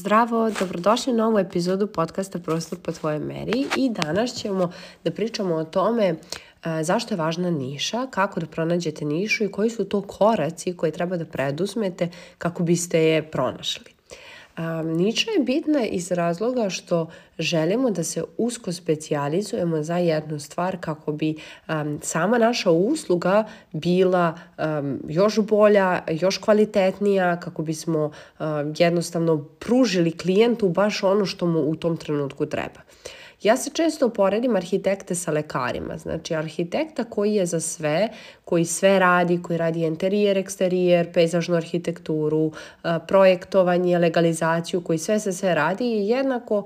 Zdravo, dobrodošli u novu epizodu podcasta Prostor po tvojoj meri i danas ćemo da pričamo o tome e, zašto je važna niša, kako da pronađete nišu i koji su to koraci koje treba da preduzmete kako biste je pronašli. Niča je bitna iz razloga što želimo da se usko specijalizujemo za jednu stvar kako bi sama naša usluga bila još bolja, još kvalitetnija, kako bismo jednostavno pružili klijentu baš ono što mu u tom trenutku treba. Ja se često poredim arhitekte sa lekarima, znači arhitekta koji je za sve, koji sve radi, koji radi interijer, eksterijer, pejzažnu arhitekturu, projektovanje, legalizaciju, koji sve se sve radi je jednako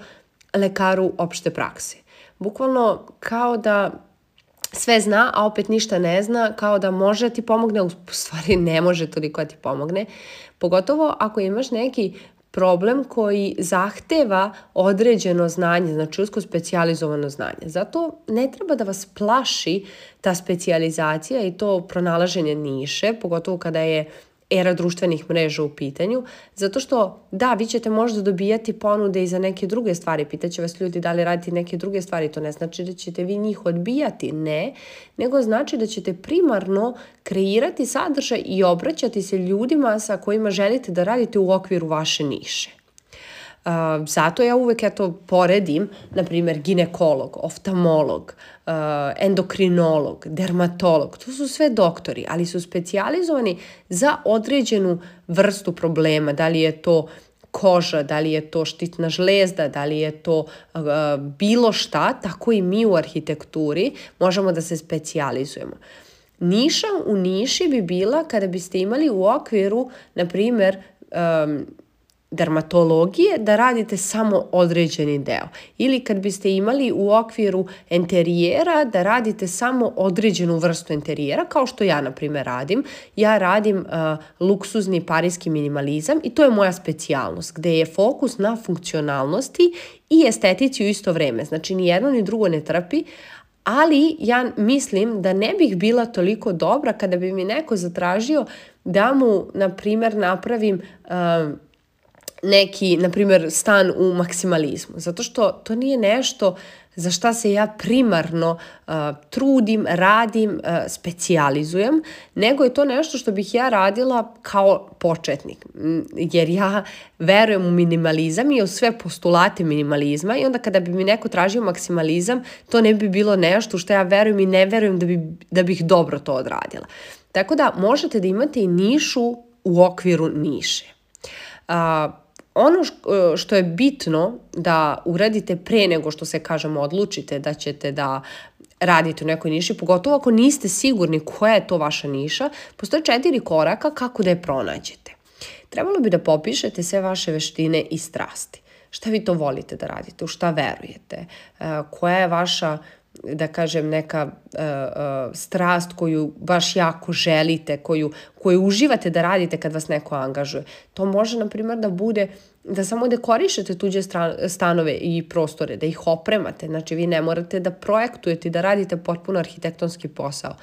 lekaru opšte prakse. Bukvalno kao da sve zna, a opet ništa ne zna, kao da može da ti pomogne, u stvari ne može toliko da ti pomogne. Pogotovo ako imaš neki problem koji zahteva određeno znanje, znači usko specializovano znanje. Zato ne treba da vas plaši ta specijalizacija i to pronalaženje niše, pogotovo kada je era društvenih mreža u pitanju, zato što da, vi ćete možda dobijati ponude i za neke druge stvari, pitaće vas ljudi da li radite neke druge stvari, to ne znači da ćete vi njih odbijati, ne, nego znači da ćete primarno kreirati sadržaj i obraćati se ljudima sa kojima želite da radite u okviru vaše niše. Uh, zato ja uvek eto poredim, na primjer, ginekolog, oftalmolog, uh, endokrinolog, dermatolog, to su sve doktori, ali su specijalizovani za određenu vrstu problema, da li je to koža, da li je to štitna žlezda, da li je to uh, bilo šta, tako i mi u arhitekturi možemo da se specijalizujemo. Niša u niši bi bila kada biste imali u okviru, na primer, um, dermatologije da radite samo određeni deo. Ili kad biste imali u okviru enterijera da radite samo određenu vrstu enterijera, kao što ja, na primjer, radim. Ja radim uh, luksuzni parijski minimalizam i to je moja specijalnost, gde je fokus na funkcionalnosti i estetici u isto vreme. Znači, ni jedno ni drugo ne trpi, ali ja mislim da ne bih bila toliko dobra kada bi mi neko zatražio da mu, na primer, napravim uh, neki, na primjer, stan u maksimalizmu. Zato što to nije nešto za šta se ja primarno uh, trudim, radim, uh, specijalizujem, nego je to nešto što bih ja radila kao početnik. Jer ja verujem u minimalizam i u sve postulate minimalizma i onda kada bi mi neko tražio maksimalizam, to ne bi bilo nešto što ja verujem i ne verujem da, bi, da bih dobro to odradila. Tako da možete da imate i nišu u okviru niše. Uh, ono e, što je bitno da uradite pre nego što se, kažemo, odlučite da ćete da radite u nekoj niši, pogotovo ako niste sigurni koja je to vaša niša, postoje četiri koraka kako da je pronađete. Trebalo bi da popišete sve vaše veštine i strasti. Šta vi to volite da radite, u šta verujete, e, koja je vaša da kažem, neka uh, uh, strast koju baš jako želite, koju, koju uživate da radite kad vas neko angažuje. To može, na primjer, da bude da samo dekorišete tuđe stanove i prostore, da ih opremate. Znači, vi ne morate da projektujete i da radite potpuno arhitektonski posao.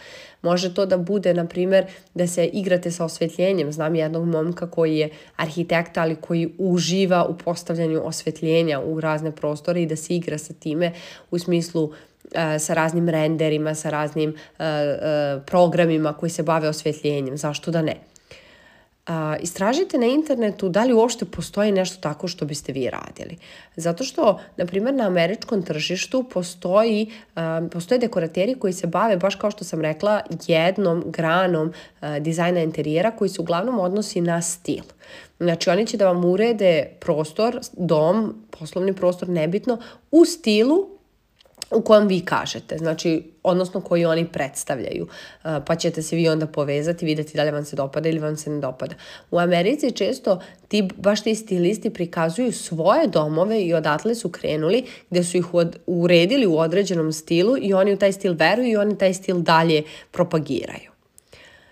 Može to da bude, na primjer, da se igrate sa osvetljenjem. Znam jednog momka koji je arhitekta, ali koji uživa u postavljanju osvetljenja u razne prostore i da se igra sa time u smislu uh, sa raznim renderima, sa raznim uh, uh, programima koji se bave osvetljenjem. Zašto da ne? Uh, istražite na internetu da li uopšte postoji nešto tako što biste vi radili. Zato što, na primjer, na američkom tržištu postoji, uh, postoje dekorateri koji se bave, baš kao što sam rekla, jednom granom uh, dizajna interijera koji se uglavnom odnosi na stil. Znači, oni će da vam urede prostor, dom, poslovni prostor, nebitno, u stilu u kojem vi kažete, znači, odnosno koji oni predstavljaju, pa ćete se vi onda povezati, videti da li vam se dopada ili vam se ne dopada. U Americi često ti, baš ti stilisti prikazuju svoje domove i odatle su krenuli gde su ih uredili u određenom stilu i oni u taj stil veruju i oni taj stil dalje propagiraju.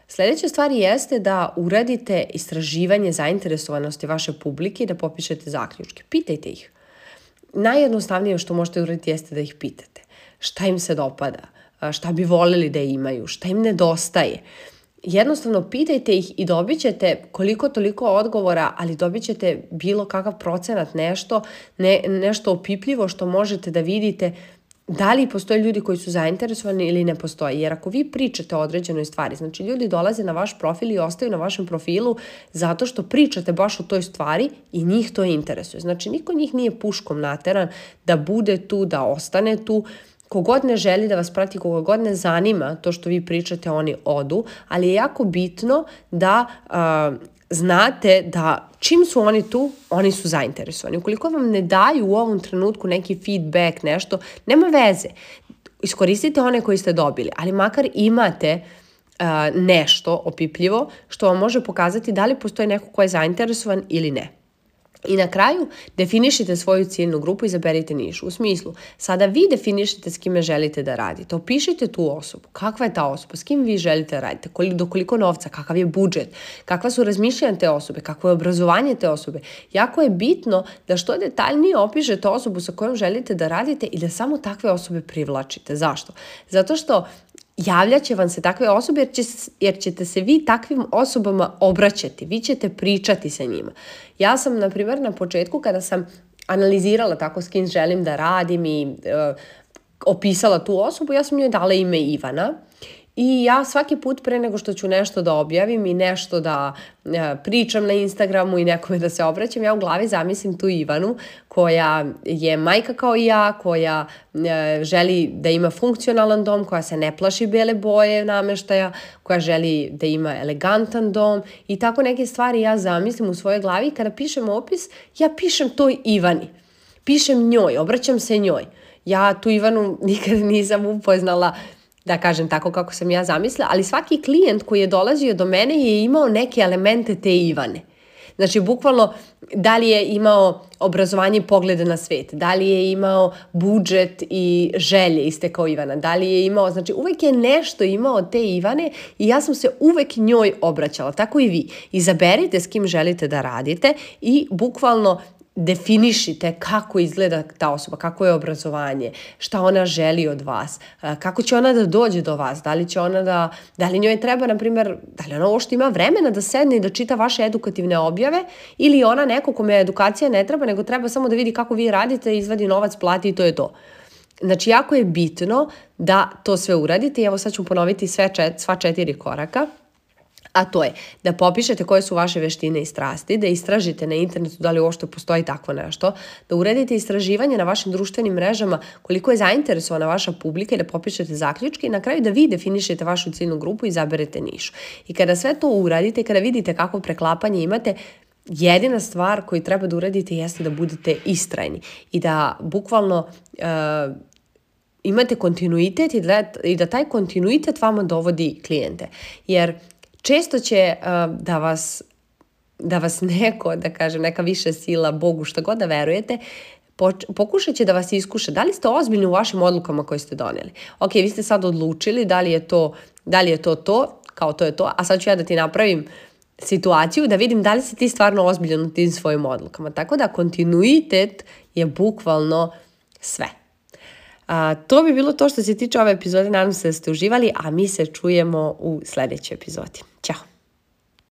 Sledeća stvar jeste da uradite istraživanje zainteresovanosti vaše publike i da popišete zaključke. Pitajte ih najjednostavnije što možete uraditi jeste da ih pitate. Šta im se dopada? Šta bi voleli da imaju? Šta im nedostaje? jednostavno pitajte ih i dobit ćete koliko toliko odgovora, ali dobit ćete bilo kakav procenat, nešto, ne, nešto opipljivo što možete da vidite da li postoje ljudi koji su zainteresovani ili ne postoje. Jer ako vi pričate o određenoj stvari, znači ljudi dolaze na vaš profil i ostaju na vašem profilu zato što pričate baš o toj stvari i njih to interesuje. Znači niko njih nije puškom nateran da bude tu, da ostane tu, kogod ne želi da vas prati, kogod ne zanima to što vi pričate, oni odu, ali je jako bitno da uh, znate da čim su oni tu, oni su zainteresovani. Ukoliko vam ne daju u ovom trenutku neki feedback, nešto, nema veze. Iskoristite one koji ste dobili, ali makar imate uh, nešto opipljivo što vam može pokazati da li postoji neko ko je zainteresovan ili ne. I na kraju definišite svoju ciljnu grupu i izaberite nišu. U smislu, sada vi definišite s kime želite da radite. Opišite tu osobu. Kakva je ta osoba? S kim vi želite da radite? Do koliko novca? Kakav je budžet? Kakva su razmišljanja te osobe? Kakvo je obrazovanje te osobe? Jako je bitno da što detaljnije opišete osobu sa kojom želite da radite i da samo takve osobe privlačite. Zašto? Zato što javljaće vam se takve osobe jer, će, jer ćete se vi takvim osobama obraćati, vi ćete pričati sa njima. Ja sam, na primjer, na početku kada sam analizirala tako s kim želim da radim i uh, opisala tu osobu, ja sam njoj dala ime Ivana I ja svaki put pre nego što ću nešto da objavim i nešto da e, pričam na Instagramu i nekome da se obraćam, ja u glavi zamislim tu Ivanu koja je majka kao i ja, koja e, želi da ima funkcionalan dom, koja se ne plaši bele boje nameštaja, koja želi da ima elegantan dom i tako neke stvari ja zamislim u svojoj glavi i kada pišem opis, ja pišem toj Ivani. Pišem njoj, obraćam se njoj. Ja tu Ivanu nikad nisam upoznala da kažem tako kako sam ja zamislila, ali svaki klijent koji je dolazio do mene je imao neke elemente te Ivane. Znači, bukvalno, da li je imao obrazovanje i poglede na svet, da li je imao budžet i želje iste kao Ivana, da li je imao, znači uvek je nešto imao od te Ivane i ja sam se uvek njoj obraćala, tako i vi. Izaberite s kim želite da radite i bukvalno definišite kako izgleda ta osoba, kako je obrazovanje, šta ona želi od vas, kako će ona da dođe do vas, da li će ona da, da li njoj treba, na primjer, da li ona uopšte ima vremena da sedne i da čita vaše edukativne objave ili ona neko kome edukacija ne treba, nego treba samo da vidi kako vi radite, izvadi novac, plati i to je to. Znači, jako je bitno da to sve uradite i evo sad ću ponoviti sve čet, sva četiri koraka a to je da popišete koje su vaše veštine i strasti, da istražite na internetu da li uopšte postoji takvo nešto, da uredite istraživanje na vašim društvenim mrežama koliko je zainteresovana vaša publika i da popišete zaključke i na kraju da vi definišete vašu ciljnu grupu i izaberete nišu. I kada sve to uradite, kada vidite kako preklapanje imate, jedina stvar koju treba da uradite jeste da budete istrajni i da bukvalno uh, imate kontinuitet i da, i da taj kontinuitet vama dovodi klijente. Jer često će uh, da vas da vas neko, da kažem, neka više sila, Bogu, šta god da verujete, pokušat će da vas iskuša. Da li ste ozbiljni u vašim odlukama koje ste doneli? Ok, vi ste sad odlučili da li je to, da li je to to, kao to je to, a sad ću ja da ti napravim situaciju da vidim da li si ti stvarno ozbiljan u tim svojim odlukama. Tako da kontinuitet je bukvalno sve. A, to bi bilo to što se tiče ove epizode. Nadam se da ste uživali, a mi se čujemo u sledećoj epizodi. Ćao!